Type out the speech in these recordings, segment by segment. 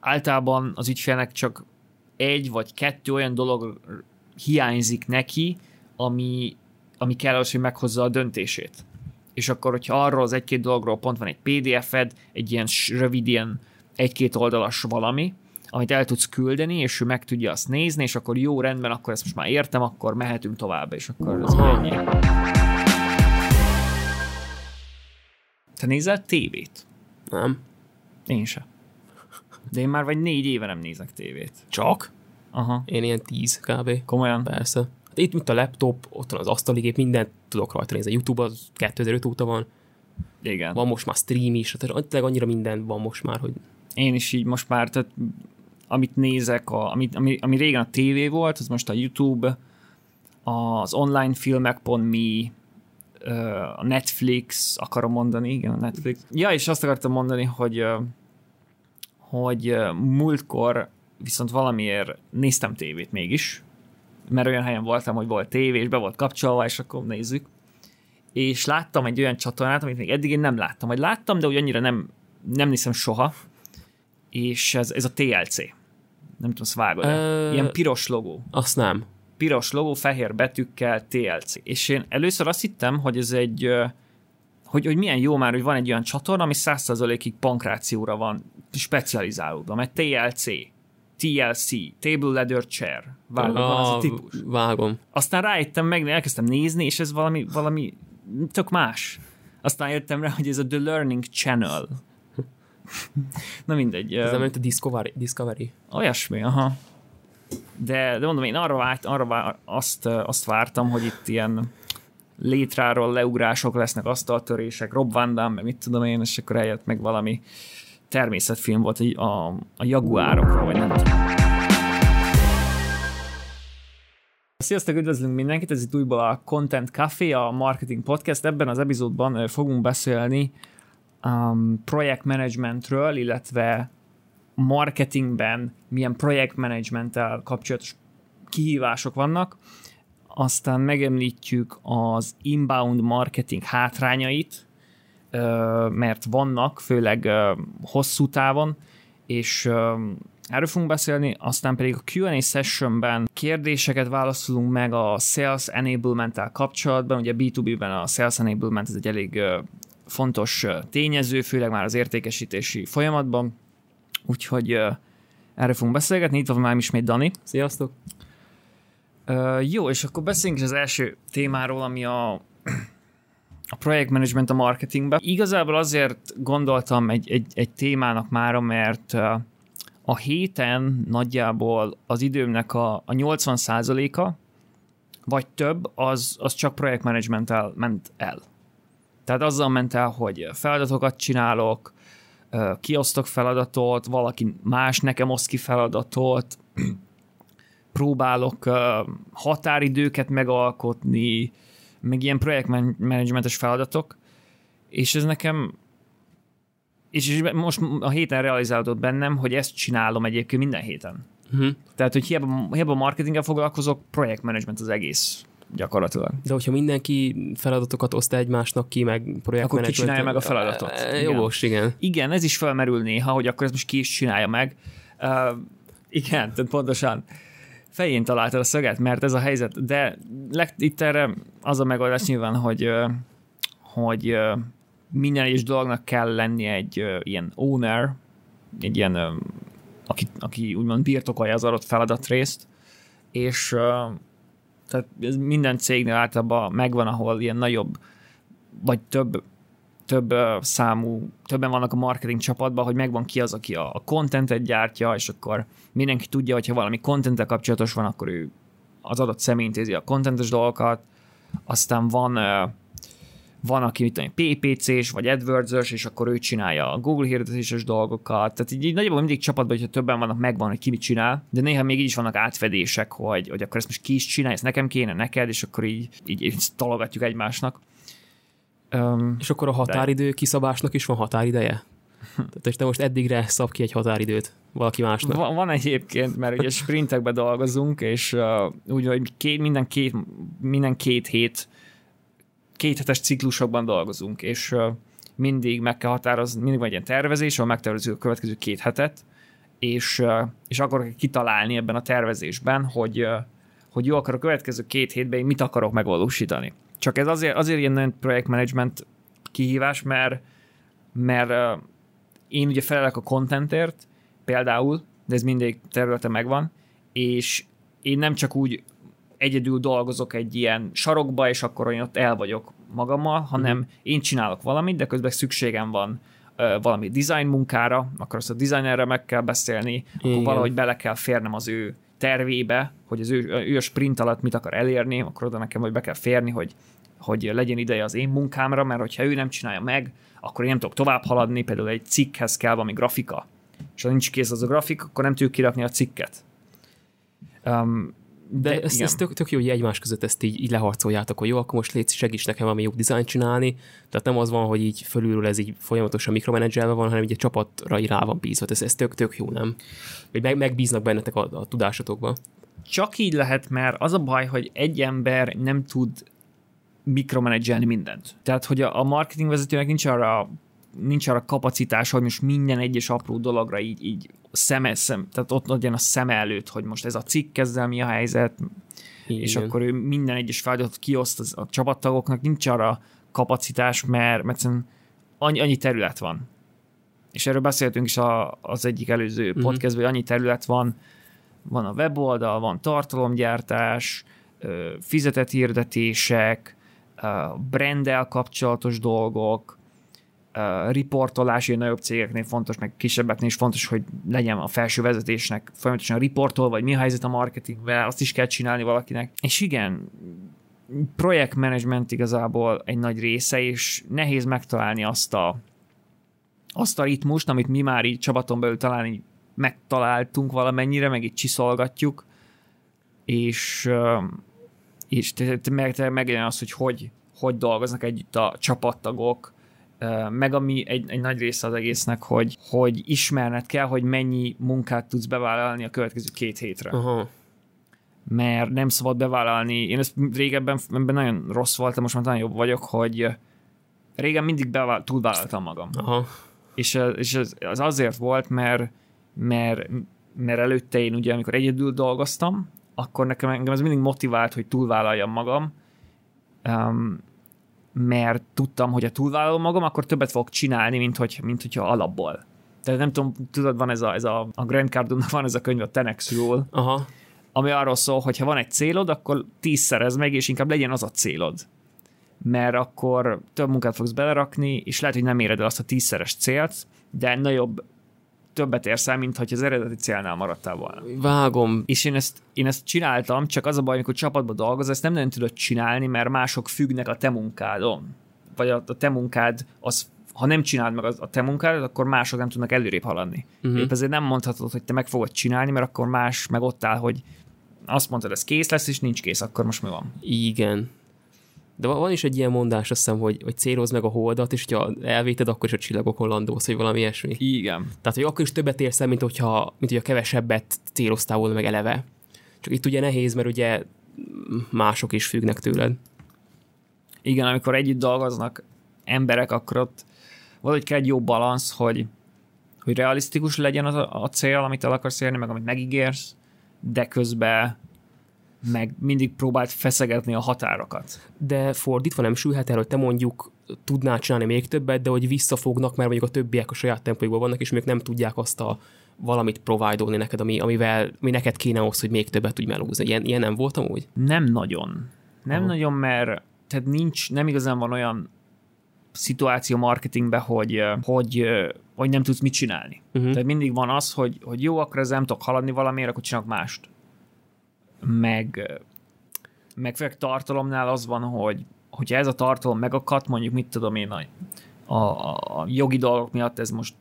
általában az ügyfélnek csak egy vagy kettő olyan dolog hiányzik neki, ami, ami kell az, hogy meghozza a döntését. És akkor, hogyha arról az egy-két dologról pont van egy PDF-ed, egy ilyen rövid, ilyen egy-két oldalas valami, amit el tudsz küldeni, és ő meg tudja azt nézni, és akkor jó, rendben, akkor ezt most már értem, akkor mehetünk tovább, és akkor ez ennyi. Te nézel tévét? Nem. Én sem. De én már vagy négy éve nem nézek tévét. Csak? Aha. Én ilyen tíz kb. Komolyan? Persze. Hát itt mint a laptop, ott van az asztaligép, mindent tudok rajta nézni. A YouTube az 2005 óta van. Igen. Van most már stream is, tehát annyira minden van most már, hogy Én is így most már, tehát amit nézek, a, ami, ami, ami régen a tévé volt, az most a YouTube, az online filmek.me, a Netflix, akarom mondani, igen, a Netflix. Ja, és azt akartam mondani, hogy hogy múltkor viszont valamiért néztem tévét mégis, mert olyan helyen voltam, hogy volt tévé, és be volt kapcsolva, és akkor nézzük. És láttam egy olyan csatornát, amit még eddig én nem láttam, vagy láttam, de úgy annyira nem, nem nézem soha, és ez, ez a TLC. Nem tudom, vágod Ö- Ilyen piros logó. azt nem. Piros logó, fehér betűkkel TLC. És én először azt hittem, hogy ez egy, hogy, hogy milyen jó már, hogy van egy olyan csatorna, ami 100%-ig pankrációra van specializálódva, mert TLC, TLC, Table Leather Chair, vágod, van az a típus. Vágom. Aztán rájöttem meg, elkezdtem nézni, és ez valami, valami tök más. Aztán jöttem rá, hogy ez a The Learning Channel. Na mindegy. Ez nem mint a Discovery. Discovery. Olyasmi, aha. De, de mondom, én arra, várt, arra vár, azt, azt vártam, hogy itt ilyen létráról leugrások lesznek, asztaltörések, Rob Van Damme, meg mit tudom én, és akkor eljött meg valami természetfilm volt a, a, jaguárokról, vagy nem tudom. Sziasztok, üdvözlünk mindenkit, ez itt újból a Content Café, a Marketing Podcast. Ebben az epizódban fogunk beszélni um, projektmenedzsmentről, illetve marketingben milyen projektmenedzsmenttel kapcsolatos kihívások vannak, aztán megemlítjük az inbound marketing hátrányait, mert vannak, főleg hosszú távon, és erről fogunk beszélni, aztán pedig a Q&A sessionben kérdéseket válaszolunk meg a sales enablement kapcsolatban, ugye B2B-ben a sales enablement ez egy elég fontos tényező, főleg már az értékesítési folyamatban, úgyhogy erről fogunk beszélgetni, itt van már ismét Dani. Sziasztok! Jó, és akkor beszéljünk az első témáról, ami a, a projektmenedzsment a marketingben. Igazából azért gondoltam egy, egy, egy témának mára, mert a héten nagyjából az időmnek a, a 80%-a, vagy több, az, az csak projektmenedzsmenttel ment el. Tehát azzal ment el, hogy feladatokat csinálok, kiosztok feladatot, valaki más nekem oszt ki feladatot, próbálok uh, határidőket megalkotni, meg ilyen projektmenedzsmentes feladatok, és ez nekem és, most a héten realizálódott bennem, hogy ezt csinálom egyébként minden héten. Uh-huh. Tehát, hogy hiába, hiába marketinggel foglalkozok, projektmenedzsment az egész gyakorlatilag. De hogyha mindenki feladatokat oszt egymásnak ki, meg projektmenedzsment... Akkor ki csinálja meg a feladatot? Eh, Jogos, igen. Igen, ez is felmerül néha, hogy akkor ezt most ki is csinálja meg. Uh, igen, tehát pontosan fején találtad a szöget, mert ez a helyzet, de leg, itt erre az a megoldás nyilván, hogy, hogy minden egyes dolognak kell lennie egy ilyen owner, egy ilyen, aki, aki úgymond birtokolja az adott feladatrészt, és tehát minden cégnél általában megvan, ahol ilyen nagyobb, vagy több több számú, többen vannak a marketing csapatban, hogy megvan ki az, aki a, contentet gyártja, és akkor mindenki tudja, hogyha valami content kapcsolatos van, akkor ő az adott személy intézi a contentes dolgokat, aztán van van, aki mit tudom, PPC-s vagy adwords és akkor ő csinálja a Google hirdetéses dolgokat. Tehát így, így nagyjából mindig csapatban, hogyha többen vannak, megvan, hogy ki mit csinál, de néha még így is vannak átfedések, hogy, hogy akkor ezt most ki is csinálja, ezt nekem kéne, neked, és akkor így, így, így tologatjuk egymásnak. Um, És akkor a határidő kiszabásnak is van határideje? Tehát és te most eddigre szab ki egy határidőt valaki másnak. Van, van egyébként, mert ugye sprintekbe dolgozunk, és uh, úgy, hogy két, minden, két, minden két hét, két hetes ciklusokban dolgozunk, és uh, mindig meg kell határozni, mindig van egy ilyen tervezés, ahol megtervezzük a következő két hetet, és, és akarok kitalálni ebben a tervezésben, hogy, hogy jó, akkor a következő két hétben én mit akarok megvalósítani. Csak ez azért, azért ilyen projektmenedzsment kihívás, mert, mert én ugye felelek a contentért, például, de ez mindig területen megvan, és én nem csak úgy egyedül dolgozok egy ilyen sarokba, és akkor én ott el vagyok magammal, hanem mm. én csinálok valamit, de közben szükségem van uh, valami design munkára, akkor azt a designerre meg kell beszélni, Igen. akkor valahogy bele kell férnem az ő tervébe, hogy az ő, ő a sprint alatt mit akar elérni, akkor oda nekem hogy be kell férni, hogy, hogy legyen ideje az én munkámra, mert hogyha ő nem csinálja meg, akkor én nem tudok tovább haladni, például egy cikkhez kell valami grafika, és ha nincs kész az a grafik, akkor nem tudjuk kirakni a cikket. Um, de, de ez, ez tök, tök jó, hogy egymás között ezt így, így leharcoljátok, hogy jó, akkor most légy, segíts nekem valami jobb dizájnt csinálni. Tehát nem az van, hogy így fölülről ez így folyamatosan mikromenedzselve van, hanem így egy csapatra rá van bízva. Ez, ez tök, tök jó, nem? Hogy meg, megbíznak bennetek a, a tudásatokba. Csak így lehet, mert az a baj, hogy egy ember nem tud mikromenedzselni mindent. Tehát, hogy a, a marketing vezetőnek nincs arra nincs arra kapacitás, hogy most minden egyes apró dologra így, így szeme, szem, tehát ott legyen a szem előtt, hogy most ez a cikk ezzel mi a helyzet, Igen. és akkor ő minden egyes feladatot kioszt az, a csapattagoknak, nincs arra kapacitás, mert, mert annyi, annyi terület van. És erről beszéltünk is a, az egyik előző uh-huh. podcastban, hogy annyi terület van, van a weboldal, van tartalomgyártás, fizetett hirdetések, branddel kapcsolatos dolgok, uh, riportolás ilyen nagyobb cégeknél fontos, meg kisebbeknél is fontos, hogy legyen a felső vezetésnek folyamatosan riportol, vagy mi a helyzet a marketingvel, azt is kell csinálni valakinek. És igen, projektmenedzsment igazából egy nagy része, és nehéz megtalálni azt a, azt a ritmust, amit mi már így csapaton belül talán megtaláltunk valamennyire, meg itt csiszolgatjuk, és, és meg, megjelen az, hogy, hogy hogy dolgoznak együtt a csapattagok, meg ami egy, egy nagy része az egésznek, hogy, hogy ismerned kell, hogy mennyi munkát tudsz bevállalni a következő két hétre. Uh-huh. Mert nem szabad bevállalni, én ezt régebben ebben nagyon rossz voltam, most már nagyon jobb vagyok, hogy régen mindig beváll, túlvállaltam magam. Uh-huh. És, és ez, az azért volt, mert, mert, mert előtte én ugye, amikor egyedül dolgoztam, akkor nekem engem ez mindig motivált, hogy túlvállaljam magam, um, mert tudtam, hogy ha túlvállalom magam, akkor többet fogok csinálni, mint, hogy, mint hogyha alapból. Tehát nem tudom, tudod, van ez a, ez a, a Grand Cardon van ez a könyv, a Tenexről, Aha. ami arról szól, hogy ha van egy célod, akkor tízszerez meg, és inkább legyen az a célod. Mert akkor több munkát fogsz belerakni, és lehet, hogy nem éred el azt a tízszeres célt, de nagyobb többet érsz el, mint hogy az eredeti célnál maradtál volna. Vágom. És én ezt, én ezt csináltam, csak az a baj, amikor csapatban dolgozol, ezt nem nagyon tudod csinálni, mert mások függnek a te munkádon. Vagy a, a te munkád, az, ha nem csináld meg a te munkád, akkor mások nem tudnak előrébb haladni. Uh-huh. Épp ezért nem mondhatod, hogy te meg fogod csinálni, mert akkor más meg ott áll, hogy azt mondtad, ez kész lesz, és nincs kész, akkor most mi van? Igen. De van is egy ilyen mondás, azt hiszem, hogy, hogy célozd meg a holdat, és ha elvéted, akkor is a csillagokon landolsz, vagy valami ilyesmi. Igen. Tehát, hogy akkor is többet érsz el, mint hogyha, mint hogyha kevesebbet céloztál volna meg eleve. Csak itt ugye nehéz, mert ugye mások is függnek tőled. Igen, amikor együtt dolgoznak emberek, akkor ott valahogy kell egy jó balansz, hogy, hogy realisztikus legyen az a, a cél, amit el akarsz érni, meg amit megígérsz, de közben meg mindig próbált feszegetni a határokat. De fordítva nem sülhet el, hogy te mondjuk tudnál csinálni még többet, de hogy visszafognak, mert mondjuk a többiek a saját tempójukban vannak, és ők nem tudják azt a valamit provide neked, ami, amivel, ami neked kéne ahhoz, hogy még többet tudj melózni. Ilyen, ilyen nem voltam úgy? Nem nagyon. Nem Aha. nagyon, mert tehát nincs, nem igazán van olyan szituáció marketingben, hogy, hogy, hogy nem tudsz mit csinálni. Uh-huh. Tehát mindig van az, hogy, hogy jó, akkor ezzel nem tudok haladni valamiért, akkor csinálok mást meg, meg főleg tartalomnál az van, hogy hogyha ez a tartalom megakadt, mondjuk mit tudom én, a, a, a jogi dolgok miatt ez most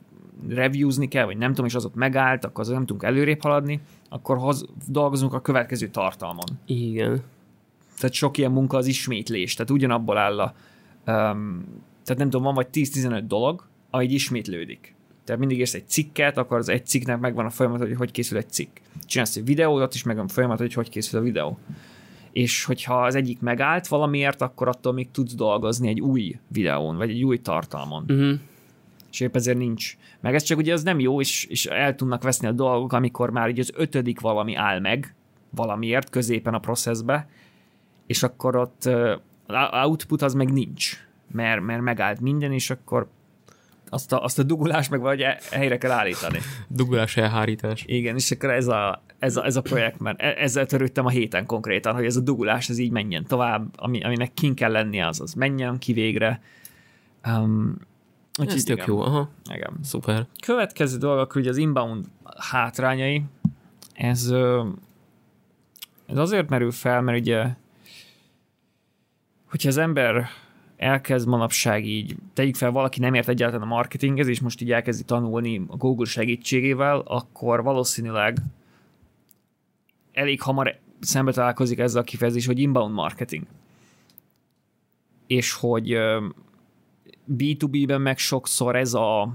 reviewzni kell, vagy nem tudom, és az ott megállt, akkor az nem tudunk előrébb haladni, akkor hoz, dolgozunk a következő tartalmon. Igen. Tehát sok ilyen munka az ismétlés, tehát ugyanabból áll a, um, tehát nem tudom, van vagy 10-15 dolog, ahogy ismétlődik. Tehát mindig érsz egy cikket, akkor az egy cikknek megvan a folyamat, hogy hogy készül egy cikk. Csinálsz egy videót, is megvan a folyamat, hogy hogy készül a videó. És hogyha az egyik megállt valamiért, akkor attól még tudsz dolgozni egy új videón, vagy egy új tartalmon. Uh-huh. és épp ezért nincs. Meg ez csak ugye az nem jó, és, és el tudnak veszni a dolgok, amikor már így az ötödik valami áll meg, valamiért, középen a processzbe, és akkor ott uh, output az meg nincs, mert, mert megállt minden, és akkor azt a, azt a dugulást meg vagy helyre kell állítani. Dugulás elhárítás. Igen, és akkor ez a, ez a, ez a projekt, mert e, ezzel törődtem a héten konkrétan, hogy ez a dugulás, ez így menjen tovább, ami, aminek kin kell lennie, az az menjen ki végre. Um, ez tök jó, aha. Igen. Szuper. Következő dolgok, hogy az inbound hátrányai, ez, ez azért merül fel, mert ugye hogyha az ember elkezd manapság így, tegyük fel, valaki nem ért egyáltalán a marketinghez, és most így elkezdi tanulni a Google segítségével, akkor valószínűleg elég hamar szembe találkozik ezzel a kifejezés, hogy inbound marketing. És hogy B2B-ben meg sokszor ez a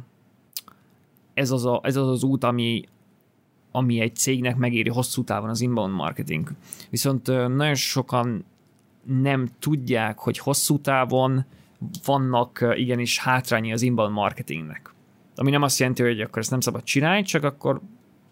ez az, a, ez az az út, ami, ami egy cégnek megéri hosszú távon az inbound marketing. Viszont nagyon sokan nem tudják, hogy hosszú távon vannak igenis hátrányi az inbound marketingnek. Ami nem azt jelenti, hogy akkor ezt nem szabad csinálni, csak akkor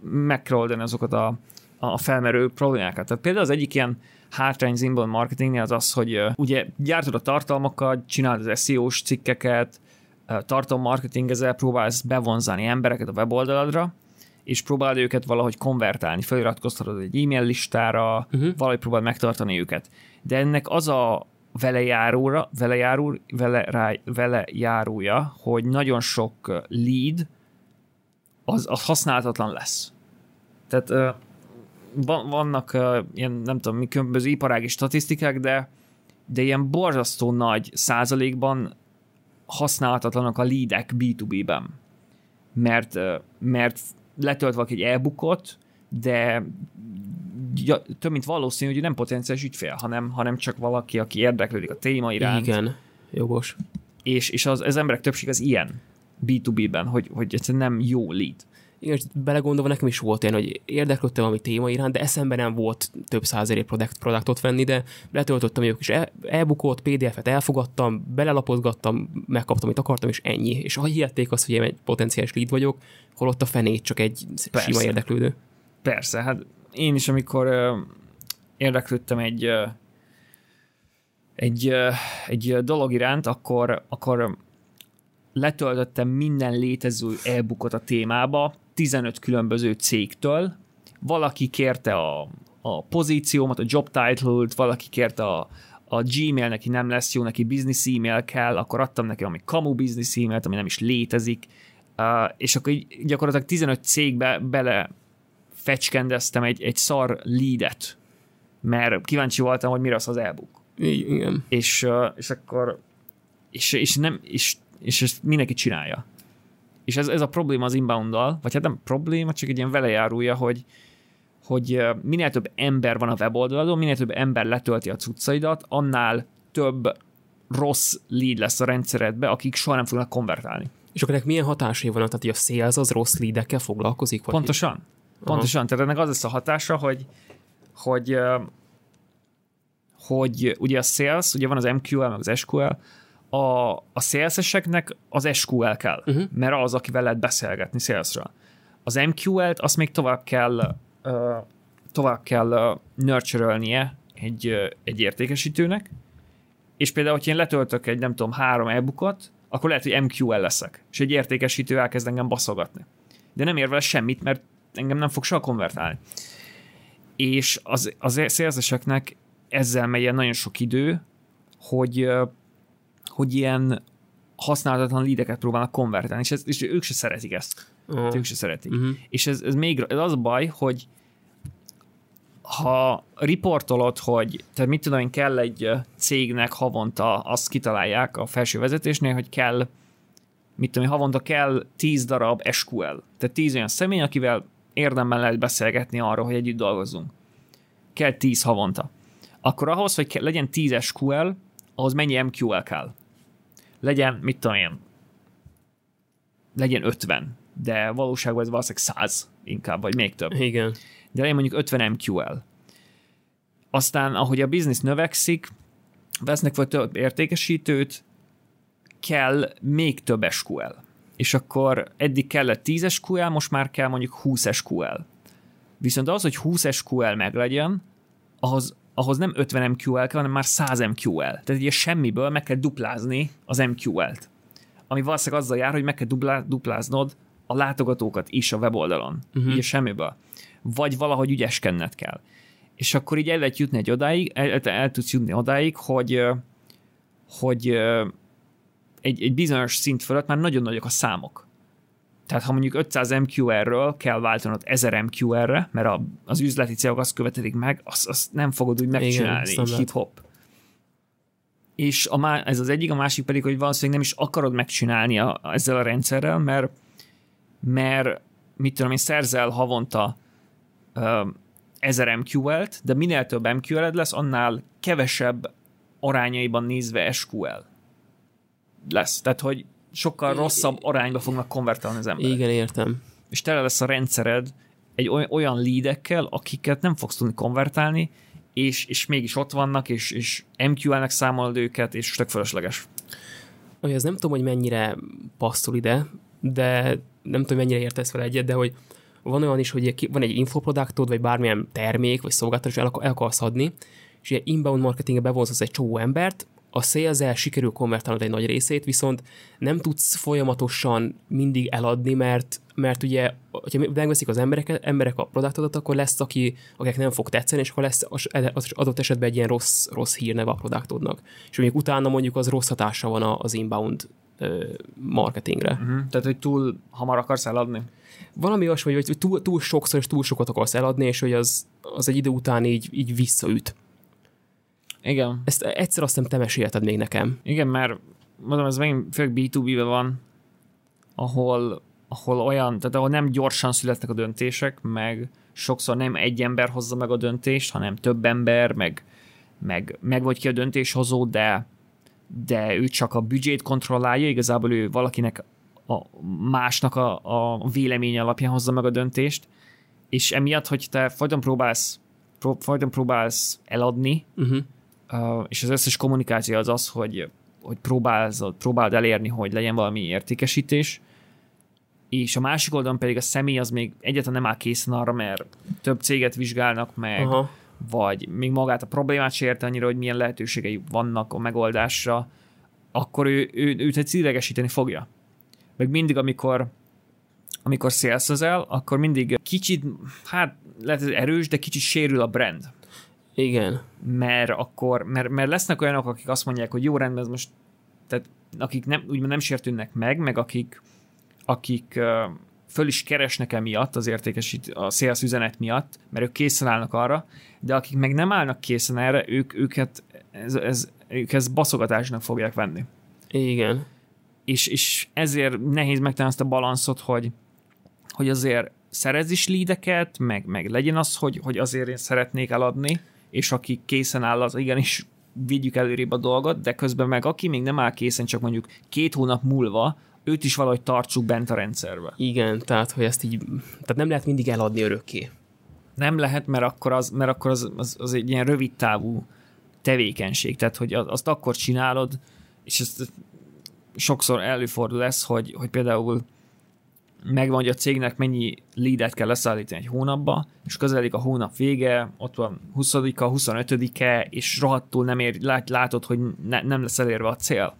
meg kell oldani azokat a, a felmerő problémákat. Tehát például az egyik ilyen hátrány az inbound marketingnél az az, hogy ugye gyártod a tartalmakat, csinálod az SEO-s cikkeket, uh, tartalommarketingezel, próbálsz bevonzani embereket a weboldaladra, és próbálod őket valahogy konvertálni, feliratkoztatod egy e-mail listára, uh-huh. valahogy próbáld megtartani őket de ennek az a vele járóra, vele, rá, vele járója, hogy nagyon sok lead az, az használhatatlan lesz. Tehát vannak ilyen, nem tudom, mi különböző iparági statisztikák, de, de ilyen borzasztó nagy százalékban használhatatlanak a leadek B2B-ben. Mert, mert letölt valaki egy e-bookot, de ja, több mint valószínű, hogy nem potenciális ügyfél, hanem, hanem csak valaki, aki érdeklődik a téma iránt. Igen, jogos. És, és az, az emberek többség az ilyen B2B-ben, hogy, hogy egyszerűen nem jó lead. Igen, és belegondolva nekem is volt olyan, hogy érdeklődtem valami téma iránt, de eszembe nem volt több százeré produkt, produktot venni, de letöltöttem ők is e-bookot, PDF-et elfogadtam, belelapozgattam, megkaptam, amit akartam, és ennyi. És ha hihették azt, hogy én egy potenciális lead vagyok, holott a fenét csak egy Persze. sima érdeklődő. Persze, hát én is, amikor érdeklődtem egy, egy, egy dolog iránt, akkor, akkor letöltöttem minden létező e-bookot a témába, 15 különböző cégtől, valaki kérte a, a pozíciómat, a job title-t, valaki kérte a, a Gmail neki nem lesz jó, neki business e-mail kell, akkor adtam neki valami kamu business e-mailt, ami nem is létezik, uh, és akkor így gyakorlatilag 15 cégbe bele fecskendeztem egy, egy szar leadet, mert kíváncsi voltam, hogy mire az az e-book. Igen. És, és akkor és, és, nem, és, és ezt mindenki csinálja. És ez, ez a probléma az inbound vagy hát nem probléma, csak egy ilyen velejárója, hogy, hogy minél több ember van a weboldalon, minél több ember letölti a cuccaidat, annál több rossz lead lesz a rendszeredbe, akik soha nem fognak konvertálni. És akkor ennek milyen hatásai vannak? Tehát, hogy a sales az rossz leadekkel foglalkozik? Vagy Pontosan. Pontosan, tehát ennek az lesz a hatása, hogy, hogy, hogy ugye a sales, ugye van az MQL, meg az SQL, a, a saleseseknek az SQL kell, uh-huh. mert az, akivel lehet beszélgetni salesről. Az MQL-t azt még tovább kell tovább kell nurture egy, egy értékesítőnek, és például, hogy én letöltök egy, nem tudom, három e akkor lehet, hogy MQL leszek, és egy értékesítő elkezd engem baszogatni. De nem ér vele semmit, mert engem nem fog soha konvertálni. És az, az szélzeseknek ezzel megy nagyon sok idő, hogy, hogy ilyen használhatatlan lídeket próbálnak konvertálni, és, ez, és ők se szeretik ezt. Uh-huh. Ők se szeretik. Uh-huh. És ez, ez még ez az a baj, hogy ha riportolod, hogy tehát mit tudom én, kell egy cégnek havonta, azt kitalálják a felső vezetésnél, hogy kell mit tudom én, havonta kell 10 darab SQL. Tehát 10 olyan személy, akivel érdemben lehet beszélgetni arról, hogy együtt dolgozzunk. Kell 10 havonta. Akkor ahhoz, hogy legyen 10 SQL, ahhoz mennyi MQL kell? Legyen, mit tudom én, legyen 50, de valóságban ez valószínűleg 100 inkább, vagy még több. Igen. De legyen mondjuk 50 MQL. Aztán, ahogy a biznisz növekszik, vesznek vagy több értékesítőt, kell még több SQL és akkor eddig kellett 10 SQL, most már kell mondjuk 20 SQL. Viszont az, hogy 20 SQL meglegyen, ahhoz, ahhoz nem 50 MQL kell, hanem már 100 MQL. Tehát ugye semmiből meg kell duplázni az MQL-t. Ami valószínűleg azzal jár, hogy meg kell duplá, dupláznod a látogatókat is a weboldalon. Uh-huh. Ugye semmiből. Vagy valahogy ügyeskenned kell. És akkor így el lehet jutni egy odáig, el, el, el tudsz jutni odáig, hogy, hogy egy, egy bizonyos szint fölött már nagyon nagyok a számok. Tehát ha mondjuk 500 MQR-ről kell váltanod 1000 MQR-re, mert a, az üzleti célok azt követelik meg, azt, azt nem fogod úgy megcsinálni, hip-hop. És a má, ez az egyik, a másik pedig, hogy valószínűleg nem is akarod megcsinálni a, ezzel a rendszerrel, mert, mert mit tudom én, szerzel havonta uh, 1000 MQL-t, de minél több MQL-ed lesz, annál kevesebb arányaiban nézve SQL lesz. Tehát, hogy sokkal rosszabb arányba fognak konvertálni az emberek. Igen, értem. És tele lesz a rendszered egy olyan leadekkel, akiket nem fogsz tudni konvertálni, és, és mégis ott vannak, és, és MQL-nek számolod őket, és tök fölösleges. Olyan, ez nem tudom, hogy mennyire passzol ide, de nem tudom, mennyire értesz vele egyet, de hogy van olyan is, hogy van egy infoproduktod, vagy bármilyen termék, vagy szolgáltatás, el, el akarsz adni, és ilyen inbound marketingbe bevonzasz egy csomó embert, a sales sikerül konvertálnod egy nagy részét, viszont nem tudsz folyamatosan mindig eladni, mert, mert ugye, hogyha megveszik az emberek, emberek a produktodat, akkor lesz, aki, akinek nem fog tetszeni, és akkor lesz az adott esetben egy ilyen rossz, rossz hírneve a produktodnak. És mondjuk utána mondjuk az rossz hatása van az inbound marketingre. Uh-huh. Tehát, hogy túl hamar akarsz eladni? Valami olyasmi, hogy túl, túl sokszor és túl sokat akarsz eladni, és hogy az, az egy idő után így, így visszaüt. Igen. Ezt egyszer azt nem te mesélted még nekem. Igen, mert mondom, ez megint főleg B2B-ben van, ahol, ahol olyan, tehát ahol nem gyorsan születnek a döntések, meg sokszor nem egy ember hozza meg a döntést, hanem több ember, meg, meg, meg vagy ki a döntéshozó, de, de ő csak a büdzsét kontrollálja, igazából ő valakinek a másnak a, a vélemény alapján hozza meg a döntést, és emiatt, hogy te folyton próbálsz, pró, folyton próbálsz eladni, uh-huh uh, és az összes kommunikáció az az, hogy, hogy próbálsz, próbáld elérni, hogy legyen valami értékesítés, és a másik oldalon pedig a személy az még egyáltalán nem áll készen arra, mert több céget vizsgálnak meg, Aha. vagy még magát a problémát se érte annyira, hogy milyen lehetőségei vannak a megoldásra, akkor ő, ő, őt egy idegesíteni fogja. Meg mindig, amikor amikor szélszezel, akkor mindig kicsit, hát lehet ez erős, de kicsit sérül a brand. Igen. Mert akkor, mert, mert lesznek olyanok, akik azt mondják, hogy jó rendben, ez most, tehát akik nem, úgymond nem sértődnek meg, meg akik, akik föl is keresnek emiatt az értékesít, a sales üzenet miatt, mert ők készen állnak arra, de akik meg nem állnak készen erre, ők, őket, ez, ez, ők ezt baszogatásnak fogják venni. Igen. És, és ezért nehéz megtalálni azt a balanszot, hogy, hogy azért szerez is lídeket, meg, meg legyen az, hogy, hogy azért én szeretnék eladni, és aki készen áll, az igenis vigyük előrébb a dolgot, de közben meg aki még nem áll készen, csak mondjuk két hónap múlva, őt is valahogy tartsuk bent a rendszerbe. Igen, tehát hogy ezt így, tehát nem lehet mindig eladni örökké. Nem lehet, mert akkor az, mert akkor az, az, az egy ilyen rövid távú tevékenység, tehát hogy azt akkor csinálod, és ezt sokszor előfordul ez, hogy, hogy például megvan, hogy a cégnek mennyi leadet kell leszállítani egy hónapba, és közeledik a hónap vége, ott van 20-a, 25-e, és rohadtul nem ér, lát, látod, hogy ne, nem lesz elérve a cél.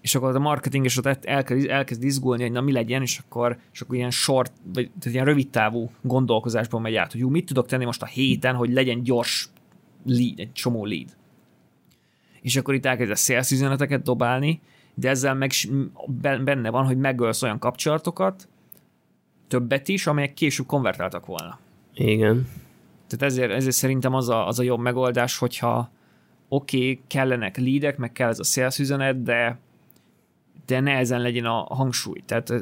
És akkor a marketing is ott elkezd, elkezd izgulni, hogy na mi legyen, és akkor, és akkor ilyen short, vagy tehát ilyen rövid távú gondolkozásban megy át, hogy jó, mit tudok tenni most a héten, hogy legyen gyors lead, egy csomó lead. És akkor itt elkezd a sales üzeneteket dobálni, de ezzel meg benne van, hogy megölsz olyan kapcsolatokat, többet is, amelyek később konvertáltak volna. Igen. Tehát ezért, ezért szerintem az a, az a jobb megoldás, hogyha oké, okay, kellenek leadek, meg kell ez a sales üzenet, de, de ne ezen legyen a hangsúly. Tehát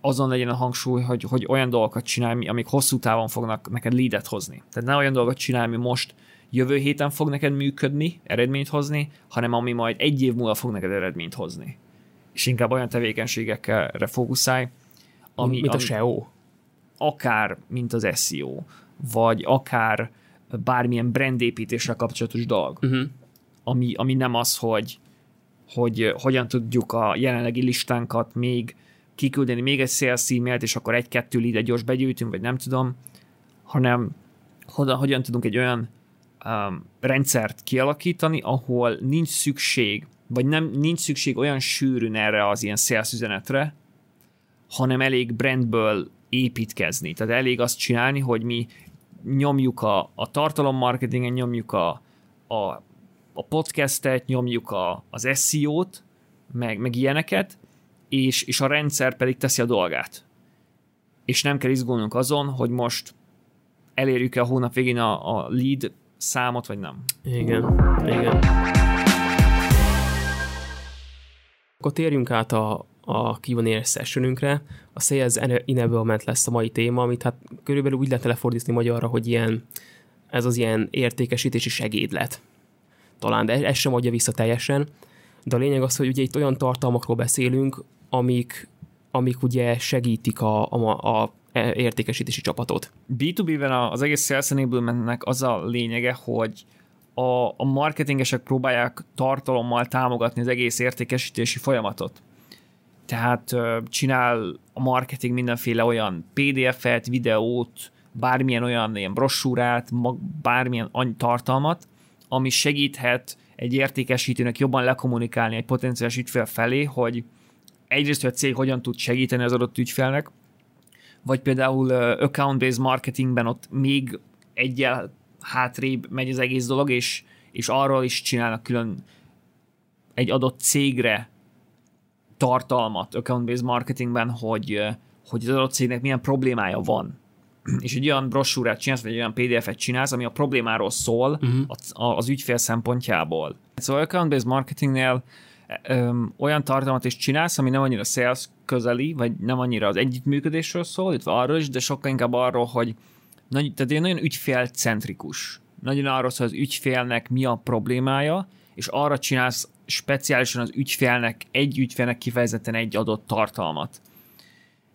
azon legyen a hangsúly, hogy, hogy olyan dolgokat csinálj, amik hosszú távon fognak neked leadet hozni. Tehát ne olyan dolgokat csinálj, ami most jövő héten fog neked működni, eredményt hozni, hanem ami majd egy év múlva fog neked eredményt hozni. És inkább olyan tevékenységekre fókuszálj, ami, mint a SEO. Akár, mint az SEO, vagy akár bármilyen brandépítéssel kapcsolatos dolog. Uh-huh. Ami, ami nem az, hogy, hogy hogyan tudjuk a jelenlegi listánkat még kiküldeni még egy sales e-mailt, és akkor egy-kettő leadet gyors begyűjtünk, vagy nem tudom, hanem hogyan, hogyan tudunk egy olyan um, rendszert kialakítani, ahol nincs szükség, vagy nem nincs szükség olyan sűrűn erre az ilyen sales üzenetre, hanem elég brandből építkezni. Tehát elég azt csinálni, hogy mi nyomjuk a, a tartalommarketingen, nyomjuk a, a, a podcastet, nyomjuk a, az SEO-t, meg, meg ilyeneket, és, és a rendszer pedig teszi a dolgát. És nem kell izgulnunk azon, hogy most elérjük-e a hónap végén a, a lead számot, vagy nem. Igen, igen. Akkor térjünk át a, a Q&A sessionünkre. A Sales Enablement lesz a mai téma, amit hát körülbelül úgy lehet lefordítani magyarra, hogy ilyen, ez az ilyen értékesítési segédlet. Talán, de ez sem adja vissza teljesen. De a lényeg az, hogy ugye itt olyan tartalmakról beszélünk, amik, amik ugye segítik a, a, a értékesítési csapatot. B2B-ben az egész Sales Enablementnek az a lényege, hogy a, a marketingesek próbálják tartalommal támogatni az egész értékesítési folyamatot. Tehát csinál a marketing mindenféle olyan PDF-et, videót, bármilyen olyan ilyen brossúrát, bármilyen tartalmat, ami segíthet egy értékesítőnek jobban lekommunikálni egy potenciális ügyfél felé, hogy egyrészt, hogy a cég hogyan tud segíteni az adott ügyfélnek, vagy például account-based marketingben ott még egyel hátrébb megy az egész dolog, és, és arról is csinálnak külön egy adott cégre tartalmat account-based marketingben, hogy, hogy az adott cégnek milyen problémája van. És egy olyan brossúrát csinálsz, vagy egy olyan PDF-et csinálsz, ami a problémáról szól uh-huh. az ügyfél szempontjából. Szóval account-based marketingnél öm, olyan tartalmat is csinálsz, ami nem annyira sales közeli, vagy nem annyira az együttműködésről szól, illetve arról is, de sokkal inkább arról, hogy nagy, tehát nagyon ügyfélcentrikus. Nagyon arról szól, az ügyfélnek mi a problémája, és arra csinálsz speciálisan az ügyfélnek, egy ügyfélnek kifejezetten egy adott tartalmat.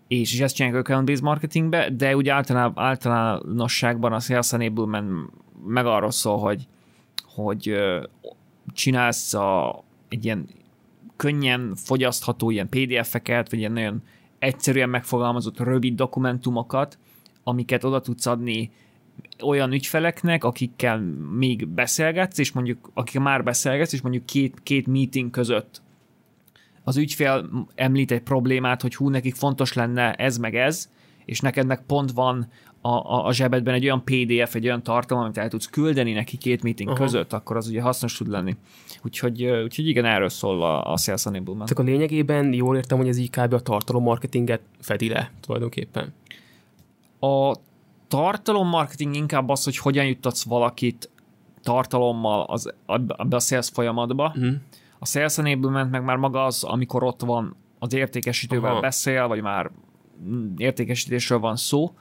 És, és ezt csinálják account-based marketingbe, de úgy általán, általánosságban a sales enablement meg arról szól, hogy, hogy csinálsz a, egy ilyen könnyen fogyasztható ilyen PDF-eket, vagy ilyen nagyon egyszerűen megfogalmazott rövid dokumentumokat, amiket oda tudsz adni olyan ügyfeleknek, akikkel még beszélgetsz, és mondjuk, akik már beszélgetsz, és mondjuk két, két meeting között. Az ügyfél említ egy problémát, hogy hú, nekik fontos lenne ez meg ez, és neked meg pont van a, a, zsebedben egy olyan PDF, egy olyan tartalom, amit el tudsz küldeni neki két meeting Aha. között, akkor az ugye hasznos tud lenni. Úgyhogy, úgyhogy igen, erről szól a, a Sales Enablement. Csak a lényegében jól értem, hogy ez így kb. a tartalom marketinget fedi le tulajdonképpen. A tartalommarketing inkább az, hogy hogyan juttatsz valakit tartalommal az, abba a sales folyamatba. Uh-huh. A sales enablement meg már maga az, amikor ott van az értékesítővel Aha. beszél, vagy már értékesítésről van szó,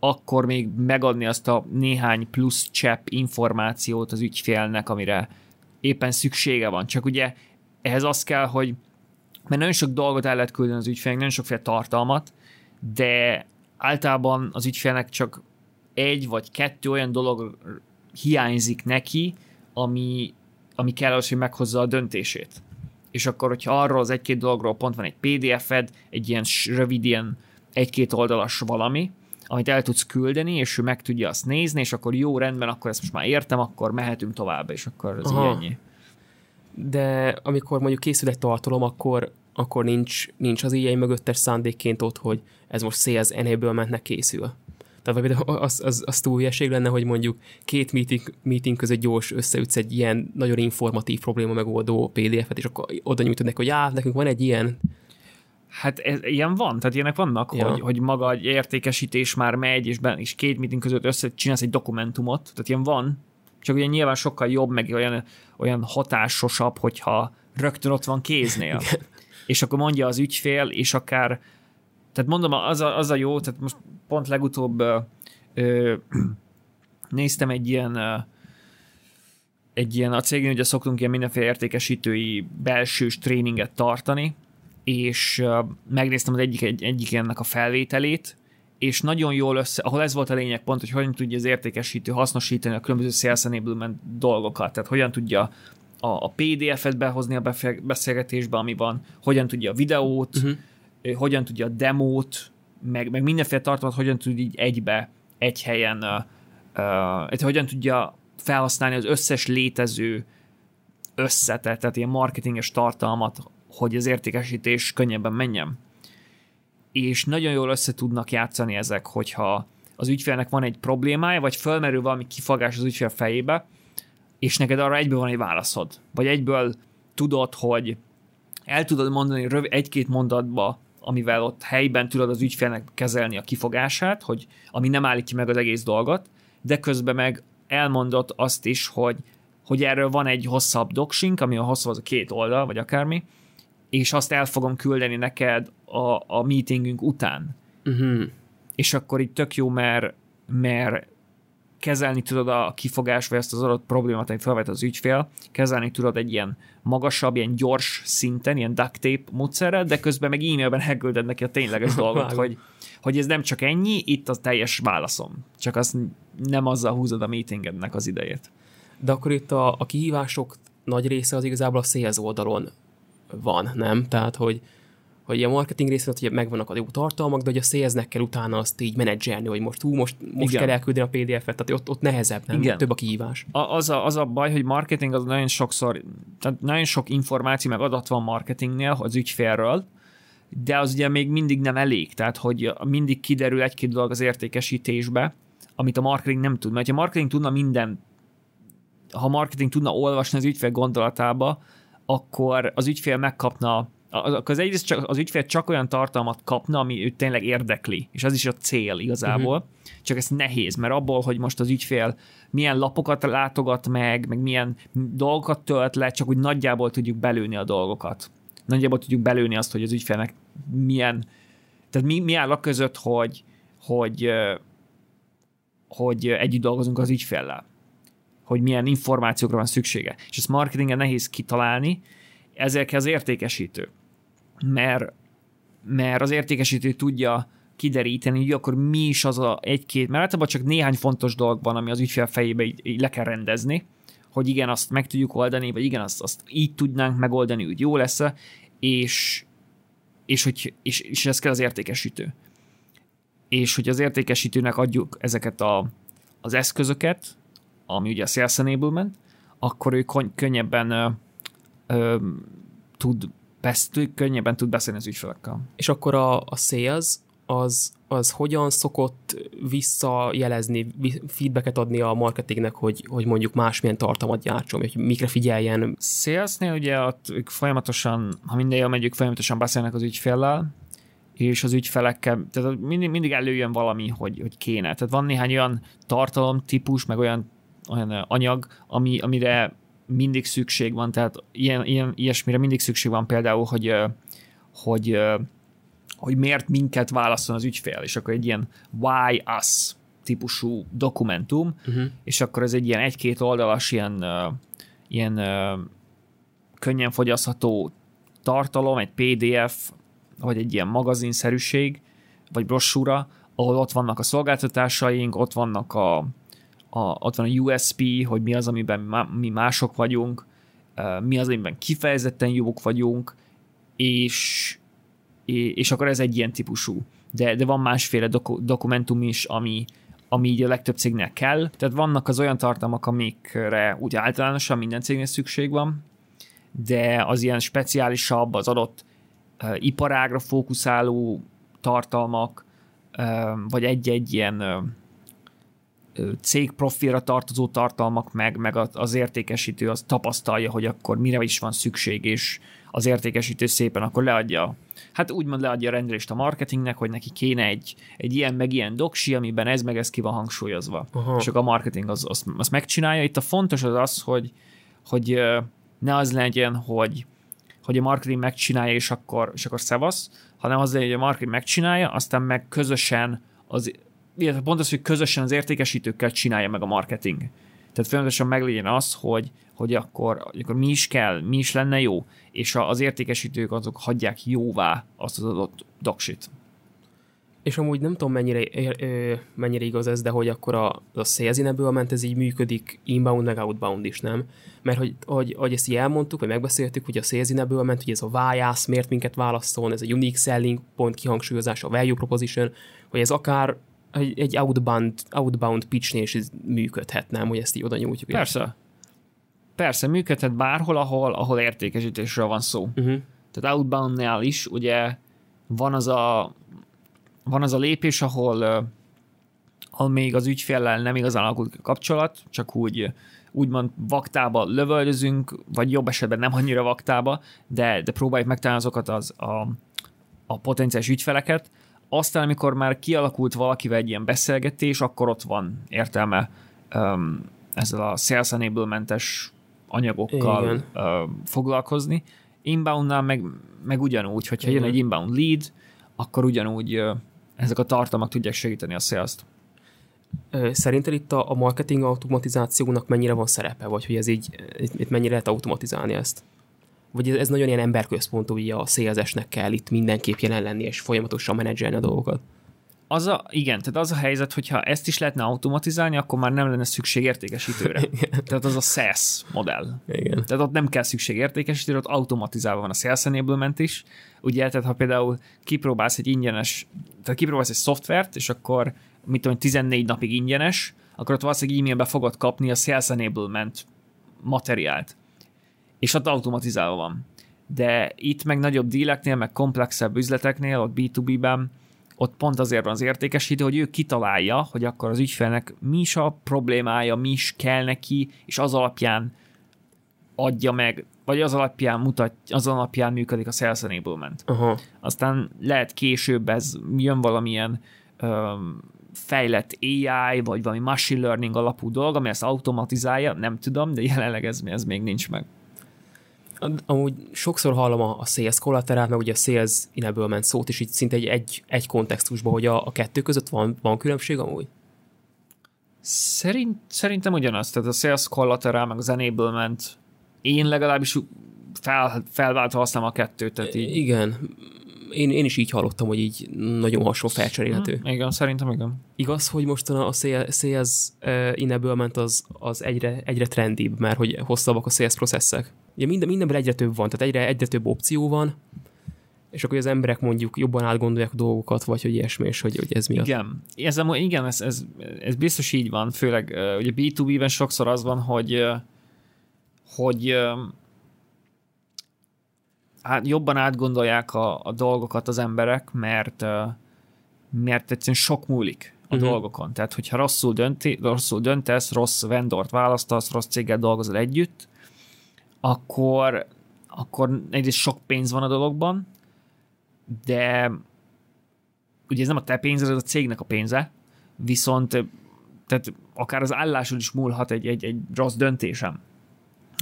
akkor még megadni azt a néhány plusz csepp információt az ügyfélnek, amire éppen szüksége van. Csak ugye ehhez az kell, hogy mert nagyon sok dolgot el lehet küldeni az ügyfélnek, nagyon sokféle tartalmat, de általában az ügyfélnek csak egy vagy kettő olyan dolog hiányzik neki, ami, ami kell az, hogy meghozza a döntését. És akkor, hogyha arról az egy-két dologról pont van egy PDF-ed, egy ilyen rövid, ilyen egy-két oldalas valami, amit el tudsz küldeni, és ő meg tudja azt nézni, és akkor jó, rendben, akkor ezt most már értem, akkor mehetünk tovább, és akkor ez Aha. ennyi. De amikor mondjuk készül egy tartalom, akkor, akkor nincs, nincs az ilyen mögöttes szándékként ott, hogy ez most sales enablementnek készül. Tehát vagy az, az, az túl hülyeség lenne, hogy mondjuk két meeting, meeting között gyors összeütsz egy ilyen nagyon informatív probléma megoldó PDF-et, és akkor oda nyújtod neki, hogy á, nekünk van egy ilyen, Hát ez, ilyen van, tehát ilyenek vannak, ja. hogy, hogy maga egy értékesítés már megy, és, ben, és két meeting között összecsinálsz egy dokumentumot, tehát ilyen van, csak ugye nyilván sokkal jobb, meg olyan, olyan hatásosabb, hogyha rögtön ott van kéznél. és akkor mondja az ügyfél, és akár, tehát mondom, az a, az a jó, tehát most pont legutóbb ö, ö, néztem egy ilyen ö, egy ilyen, a cégén ugye szoktunk ilyen mindenféle értékesítői belsős tréninget tartani, és megnéztem az egyik, egy, egyik ennek a felvételét, és nagyon jól össze, ahol ez volt a lényeg pont, hogy hogyan tudja az értékesítő hasznosítani a különböző sales enablement dolgokat, tehát hogyan tudja a, a PDF-et behozni a beszélgetésbe, ami van, hogyan tudja a videót uh-huh. hogyan tudja a demót, meg, meg mindenféle tartalmat hogyan tud így egybe, egy helyen, uh, uh, hogyan tudja felhasználni az összes létező összetett, tehát ilyen marketinges tartalmat, hogy az értékesítés könnyebben menjen. És nagyon jól össze tudnak játszani ezek, hogyha az ügyfélnek van egy problémája, vagy fölmerül valami kifogás az ügyfél fejébe, és neked arra egyből van egy válaszod. Vagy egyből tudod, hogy el tudod mondani röv- egy-két mondatba, amivel ott helyben tudod az ügyfélnek kezelni a kifogását, hogy ami nem állítja meg az egész dolgot, de közben meg elmondott azt is, hogy, hogy erről van egy hosszabb docsink, ami a hosszabb az a két oldal, vagy akármi, és azt el fogom küldeni neked a, a meetingünk után. Uh-huh. És akkor így tök jó, mert, mert kezelni tudod a kifogás, vagy ezt az adott problémát, amit felvet az ügyfél, kezelni tudod egy ilyen magasabb, ilyen gyors szinten, ilyen duct tape módszerrel, de közben meg e-mailben elkülded neki a tényleges dolgot, hogy, hogy ez nem csak ennyi, itt a teljes válaszom. Csak azt nem azzal húzod a meetingednek az idejét. De akkor itt a, a kihívások nagy része az igazából a sales oldalon van, nem? Tehát, hogy, hogy a marketing részén hogy megvannak a jó tartalmak, de hogy a salesnek kell utána azt így menedzselni, hogy most hú, most, most kell elküldeni a PDF-et, tehát ott, ott nehezebb, nem? Igen. Több a kihívás. A, az, a, az a baj, hogy marketing az nagyon sokszor, tehát nagyon sok információ meg adat van marketingnél az ügyfélről, de az ugye még mindig nem elég, tehát hogy mindig kiderül egy-két dolog az értékesítésbe, amit a marketing nem tud. Mert ha a marketing tudna minden, ha marketing tudna olvasni az ügyfél gondolatába, akkor az ügyfél megkapna az egyrészt csak, az ügyfél csak olyan tartalmat kapna, ami őt tényleg érdekli, és az is a cél igazából, uh-huh. csak ez nehéz, mert abból, hogy most az ügyfél milyen lapokat látogat meg, meg milyen dolgokat tölt le, csak úgy nagyjából tudjuk belőni a dolgokat. Nagyjából tudjuk belőni azt, hogy az ügyfélnek milyen, tehát mi, mi áll a között, hogy, hogy, hogy együtt dolgozunk az ügyféllel hogy milyen információkra van szüksége. És ezt marketingen nehéz kitalálni, ezért az értékesítő mert, mert az értékesítő tudja kideríteni, hogy akkor mi is az a egy-két, mert általában csak néhány fontos dolog van, ami az ügyfél fejébe így, így le kell rendezni, hogy igen, azt meg tudjuk oldani, vagy igen, azt, azt így tudnánk megoldani, úgy jó lesz és, és, hogy, és, és ez kell az értékesítő. És hogy az értékesítőnek adjuk ezeket a, az eszközöket, ami ugye a Sales Enablement, akkor ő könnyebben ö, ö, tud best, könnyebben tud beszélni az ügyfelekkel. És akkor a, a sales az, az hogyan szokott visszajelezni, feedbacket adni a marketingnek, hogy, hogy mondjuk másmilyen tartalmat gyártson, hogy mikre figyeljen? Salesnél ugye ott ők folyamatosan, ha minden jól megyük, folyamatosan beszélnek az ügyféllel, és az ügyfelekkel, tehát mindig, mindig előjön valami, hogy, hogy kéne. Tehát van néhány olyan tartalomtípus, meg olyan, olyan anyag, ami, amire mindig szükség van, tehát ilyen, ilyen, ilyesmire mindig szükség van például, hogy, hogy, hogy miért minket válaszol az ügyfél, és akkor egy ilyen why us típusú dokumentum, uh-huh. és akkor ez egy ilyen egy-két oldalas ilyen, ilyen könnyen fogyasztható tartalom, egy PDF, vagy egy ilyen magazinszerűség, vagy brossúra, ahol ott vannak a szolgáltatásaink, ott vannak a, a, ott van a USP, hogy mi az, amiben mi mások vagyunk, mi az, amiben kifejezetten jók vagyunk, és, és akkor ez egy ilyen típusú. De, de van másféle doku, dokumentum is, ami, ami így a legtöbb cégnél kell. Tehát vannak az olyan tartalmak, amikre úgy általánosan minden cégnél szükség van, de az ilyen speciálisabb, az adott uh, iparágra fókuszáló tartalmak, uh, vagy egy-egy ilyen uh, cég profilra tartozó tartalmak, meg, meg az értékesítő az tapasztalja, hogy akkor mire is van szükség, és az értékesítő szépen akkor leadja, hát úgymond leadja a rendelést a marketingnek, hogy neki kéne egy, egy ilyen meg ilyen doksi, amiben ez meg ez ki van hangsúlyozva. Aha. És akkor a marketing az, az, az megcsinálja. Itt a fontos az az, hogy, hogy ne az legyen, hogy, hogy a marketing megcsinálja, és akkor, és akkor szevasz, hanem az legyen, hogy a marketing megcsinálja, aztán meg közösen az illetve pont az, hogy közösen az értékesítőkkel csinálja meg a marketing. Tehát folyamatosan meglegyen az, hogy, hogy akkor, akkor mi is kell, mi is lenne jó, és az értékesítők azok hagyják jóvá azt az adott doksit. És amúgy nem tudom, mennyire, ö, mennyire igaz ez, de hogy akkor a, a sales enablement ez így működik inbound meg outbound is, nem? Mert hogy, hogy, hogy ezt így elmondtuk, vagy megbeszéltük, hogy a sales enablement, hogy ez a vájász, miért minket válaszol, ez a unique selling point kihangsúlyozás, a value proposition, hogy ez akár egy, egy outbound, outbound pitchnél is működhet, nem? Hogy ezt így oda nyújtjuk. Persze. Persze, működhet bárhol, ahol, ahol értékesítésről van szó. Uh-huh. Tehát outboundnál is ugye van az a, van az a lépés, ahol, ahol még az ügyféllel nem igazán alakult a kapcsolat, csak úgy úgymond vaktába lövöldözünk, vagy jobb esetben nem annyira vaktába, de, de próbáljuk megtalálni azokat az, a, a potenciális ügyfeleket. Aztán, amikor már kialakult valakivel egy ilyen beszélgetés, akkor ott van értelme um, ezzel a sales enablementes anyagokkal Igen. uh, foglalkozni. Inboundnál meg, meg ugyanúgy, hogyha Igen. jön egy inbound lead, akkor ugyanúgy uh, ezek a tartalmak tudják segíteni a sales-t. Szerinted itt a, a marketing automatizációnak mennyire van szerepe, vagy hogy ez így, itt mennyire lehet automatizálni ezt? Vagy ez, nagyon ilyen emberközpontú, hogy a szélzesnek kell itt mindenképp jelen lenni, és folyamatosan menedzselni a dolgokat? Az a, igen, tehát az a helyzet, hogyha ezt is lehetne automatizálni, akkor már nem lenne szükség értékesítőre. Igen. Tehát az a SaaS modell. Igen. Tehát ott nem kell szükség értékesítőre, ott automatizálva van a sales enablement is. Ugye, tehát ha például kipróbálsz egy ingyenes, tehát kipróbálsz egy szoftvert, és akkor mit tudom, 14 napig ingyenes, akkor ott valószínűleg e-mailbe fogod kapni a sales enablement materiált. És ott automatizálva van. De itt meg nagyobb díleknél, meg komplexebb üzleteknél, ott B2B-ben, ott pont azért van az értékesítő, hogy ő kitalálja, hogy akkor az ügyfelnek mi is a problémája, mi is kell neki, és az alapján adja meg, vagy az alapján mutat, az alapján működik a sales enablement. Aha. Aztán lehet később ez jön valamilyen öm, fejlett AI, vagy valami machine learning alapú dolog, ami ezt automatizálja, nem tudom, de jelenleg ez, ez még nincs meg. Amúgy sokszor hallom a, a sales collaterát, meg ugye a sales enablement szót is így szinte egy, egy, egy kontextusban, hogy a, a kettő között van, van különbség amúgy? Szerint, szerintem ugyanaz, tehát a sales collateral, meg az enablement, én legalábbis fel, felváltva használom a kettőt. Tehát így. Igen, én, én is így hallottam, hogy így nagyon hasonló felcserélhető. Hmm, igen, szerintem igen. Igaz, hogy most a sales enablement az, az egyre, egyre trendibb, mert hogy hosszabbak a sales processzek. Ugye minden, mindenben egyre több van, tehát egyre, egyre több opció van, és akkor az emberek mondjuk jobban átgondolják a dolgokat, vagy hogy ilyesmi, és hogy, hogy ez miatt. Igen, ez, igen ez, ez, ez biztos így van, főleg ugye B2B-ben sokszor az van, hogy hogy hát jobban átgondolják a, a dolgokat az emberek, mert mert egyszerűen sok múlik a uh-huh. dolgokon. Tehát, hogyha rosszul, dönti, rosszul döntesz, rossz vendort választasz, rossz céggel dolgozol együtt, akkor, akkor egyrészt sok pénz van a dologban, de ugye ez nem a te pénzed, ez a cégnek a pénze, viszont tehát akár az állásod is múlhat egy, egy, egy rossz döntésem.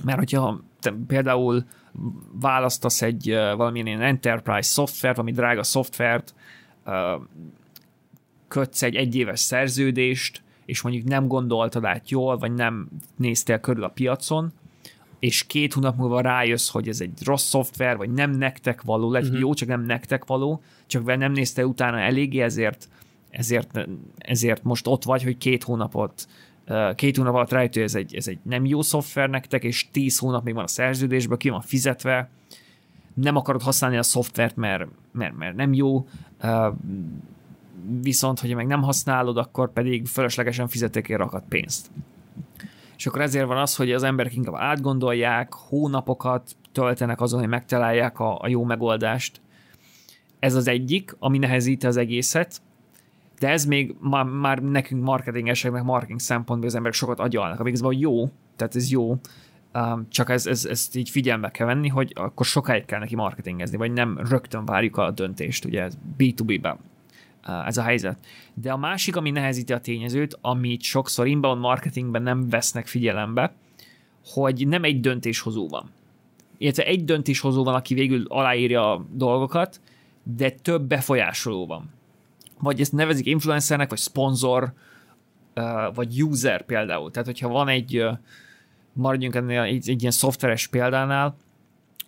Mert hogyha te például választasz egy valamilyen ilyen enterprise szoftvert, valami drága szoftvert, kötsz egy egyéves szerződést, és mondjuk nem gondoltad át jól, vagy nem néztél körül a piacon, és két hónap múlva rájössz, hogy ez egy rossz szoftver, vagy nem nektek való, lehet, uh-huh. jó, csak nem nektek való, csak nem néztél utána eléggé, ezért, ezért, ezért most ott vagy, hogy két hónapot két hónap alatt rájött, hogy ez egy, ez egy nem jó szoftver nektek, és tíz hónap még van a szerződésben, ki van fizetve, nem akarod használni a szoftvert, mert, mert, mert nem jó, viszont, hogyha meg nem használod, akkor pedig fölöslegesen fizetek rakat pénzt. És akkor ezért van az, hogy az emberek inkább átgondolják, hónapokat töltenek azon, hogy megtalálják a, a jó megoldást. Ez az egyik, ami nehezíti az egészet, de ez még már, már nekünk marketingeseknek, marketing szempontból az emberek sokat agyalnak, amíg ez jó, tehát ez jó, um, csak ez, ez, ezt így figyelme kell venni, hogy akkor sokáig kell neki marketingezni, vagy nem rögtön várjuk a döntést, ugye ez B2B-ben uh, ez a helyzet. De a másik, ami nehezíti a tényezőt, amit sokszor inbound marketingben nem vesznek figyelembe, hogy nem egy döntéshozó van. Illetve egy döntéshozó van, aki végül aláírja a dolgokat, de több befolyásoló van vagy ezt nevezik influencernek, vagy sponsor, vagy user például. Tehát, hogyha van egy, maradjunk ennél egy, egy ilyen szoftveres példánál,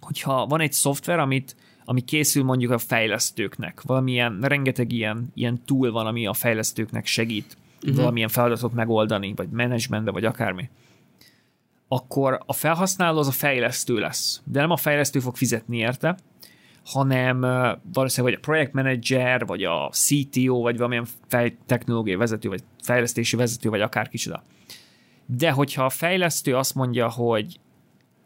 hogyha van egy szoftver, amit ami készül mondjuk a fejlesztőknek, valamilyen, rengeteg ilyen, ilyen tool van, ami a fejlesztőknek segít uh-huh. valamilyen feladatot megoldani, vagy menedzsmentbe, vagy akármi, akkor a felhasználó az a fejlesztő lesz. De nem a fejlesztő fog fizetni érte, hanem valószínűleg vagy a projektmenedzser, vagy a CTO, vagy valamilyen fej, technológiai vezető, vagy fejlesztési vezető, vagy akár kicsoda. De hogyha a fejlesztő azt mondja, hogy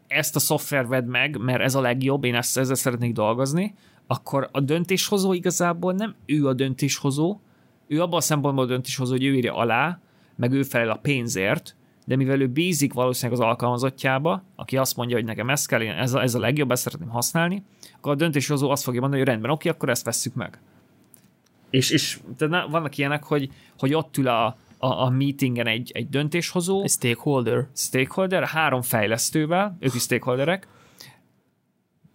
ezt a szoftver vedd meg, mert ez a legjobb, én ezt, ezzel szeretnék dolgozni, akkor a döntéshozó igazából nem ő a döntéshozó, ő abban a szempontból a döntéshozó, hogy ő írja alá, meg ő felel a pénzért, de mivel ő bízik valószínűleg az alkalmazottjába, aki azt mondja, hogy nekem ez kell, ez a, ez a legjobb, ezt szeretném használni, akkor a döntéshozó azt fogja mondani, hogy rendben, oké, akkor ezt vesszük meg. És, és de vannak ilyenek, hogy, hogy ott ül a, a, a meetingen egy, egy döntéshozó. Egy stakeholder. Stakeholder, három fejlesztővel, ők is stakeholderek.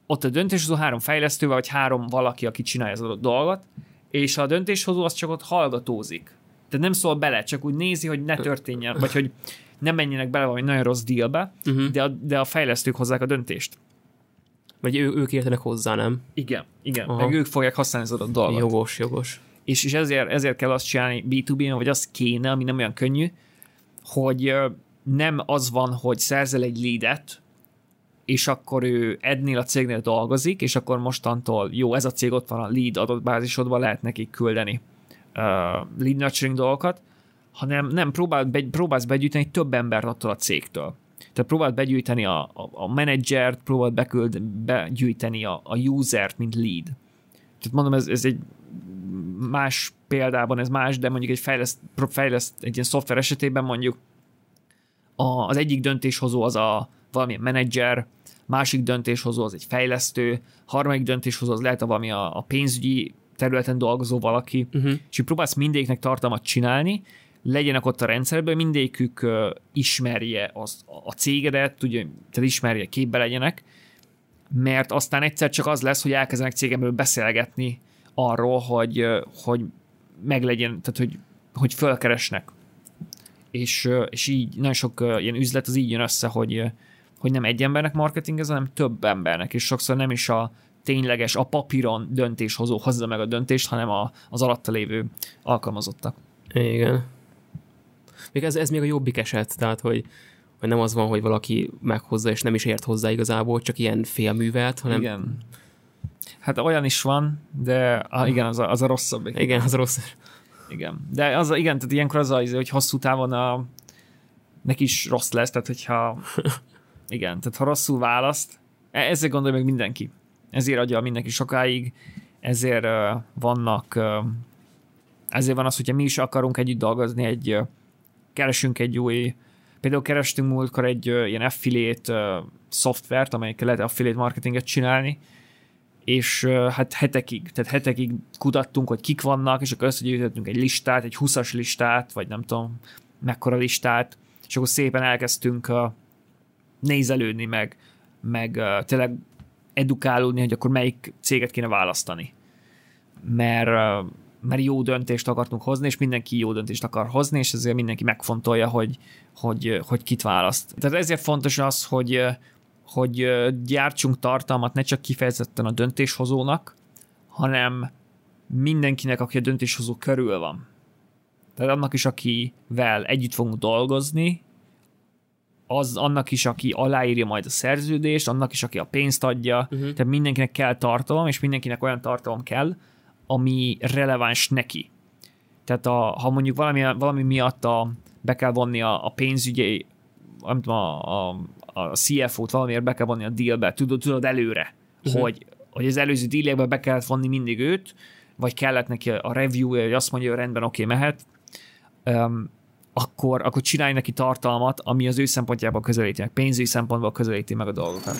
Ott a döntéshozó három fejlesztővel, vagy három valaki, aki csinálja az adott dolgot, és a döntéshozó az csak ott hallgatózik. Tehát nem szól bele, csak úgy nézi, hogy ne történjen, vagy hogy ne menjenek bele valami nagyon rossz dealbe, uh-huh. de, a, de a fejlesztők hozzák a döntést. Vagy ő, ők értenek hozzá, nem? Igen, igen. Aha. Meg ők fogják használni az adott dolgot. Jogos, jogos. És, és ezért, ezért kell azt csinálni B2B-en, vagy az kéne, ami nem olyan könnyű, hogy nem az van, hogy szerzel egy leadet, és akkor ő ednél a cégnél dolgozik, és akkor mostantól jó, ez a cég ott van a lead adott bázisodban, lehet nekik küldeni uh, lead nurturing dolgokat, hanem nem, próbál be, próbálsz begyűjteni több embert attól a cégtől. Tehát próbáld begyűjteni a, a, a menedzsert, próbáld beküld, begyűjteni a, a usert, mint lead. Tehát mondom, ez, ez egy más példában ez más, de mondjuk egy fejleszt, fejleszt egy ilyen szoftver esetében mondjuk a, az egyik döntéshozó az a valamilyen menedzser, másik döntéshozó az egy fejlesztő, harmadik döntéshozó az lehet a valami a, a pénzügyi területen dolgozó valaki, uh-huh. és próbálsz mindegyiknek tartalmat csinálni, legyenek ott a rendszerben, mindegyikük uh, ismerje az, a cégedet, tudja, tehát ismerje, képbe legyenek, mert aztán egyszer csak az lesz, hogy elkezdenek cégemből beszélgetni arról, hogy, hogy meglegyen, tehát hogy, hogy fölkeresnek. És, és így nagyon sok ilyen üzlet az így jön össze, hogy, hogy nem egy embernek marketingez, hanem több embernek, és sokszor nem is a tényleges, a papíron döntéshozó hozza meg a döntést, hanem a, az alatta lévő alkalmazottak. Igen. Még ez, ez még a jobbik eset, tehát hogy, hogy nem az van, hogy valaki meghozza, és nem is ért hozzá igazából, csak ilyen félművelt, hanem... Igen. Hát olyan is van, de ah, igen, az a, az a rosszabb. Igen, az a rosszabb. Igen. De az igen, tehát ilyenkor az, a, hogy hosszú távon a, neki is rossz lesz, tehát hogyha igen, tehát ha rosszul választ, e, ezért gondolja meg mindenki. Ezért adja mindenki sokáig, ezért uh, vannak uh, ezért van az, hogyha mi is akarunk együtt dolgozni, egy uh, keresünk egy új például kerestünk múltkor egy uh, ilyen affiliate uh, szoftvert, amelyikkel lehet affiliate marketinget csinálni, és hát hetekig, tehát hetekig kutattunk, hogy kik vannak, és akkor összegyűjtöttünk egy listát, egy 20-as listát, vagy nem tudom, mekkora listát, és akkor szépen elkezdtünk nézelődni, meg, meg tényleg edukálódni, hogy akkor melyik céget kéne választani. Mert, mert jó döntést akartunk hozni, és mindenki jó döntést akar hozni, és ezért mindenki megfontolja, hogy, hogy, hogy kit választ. Tehát ezért fontos az, hogy hogy gyártsunk tartalmat ne csak kifejezetten a döntéshozónak, hanem mindenkinek, aki a döntéshozó körül van. Tehát annak is, akivel együtt fogunk dolgozni, az annak is, aki aláírja majd a szerződést, annak is, aki a pénzt adja, uh-huh. tehát mindenkinek kell tartalom, és mindenkinek olyan tartalom kell, ami releváns neki. Tehát a, ha mondjuk valami, valami miatt a, be kell vonni a, a pénzügyi, a, a, a CFO-t valamiért be kell vonni a dealbe, tudod, tudod előre, uh-huh. hogy, hogy az előző dealekbe be kellett vonni mindig őt, vagy kellett neki a review hogy azt mondja, hogy rendben, oké, okay, mehet, um, akkor, akkor csinálj neki tartalmat, ami az ő szempontjából közelíti meg, pénzügyi szempontból közelíti meg a dolgokat.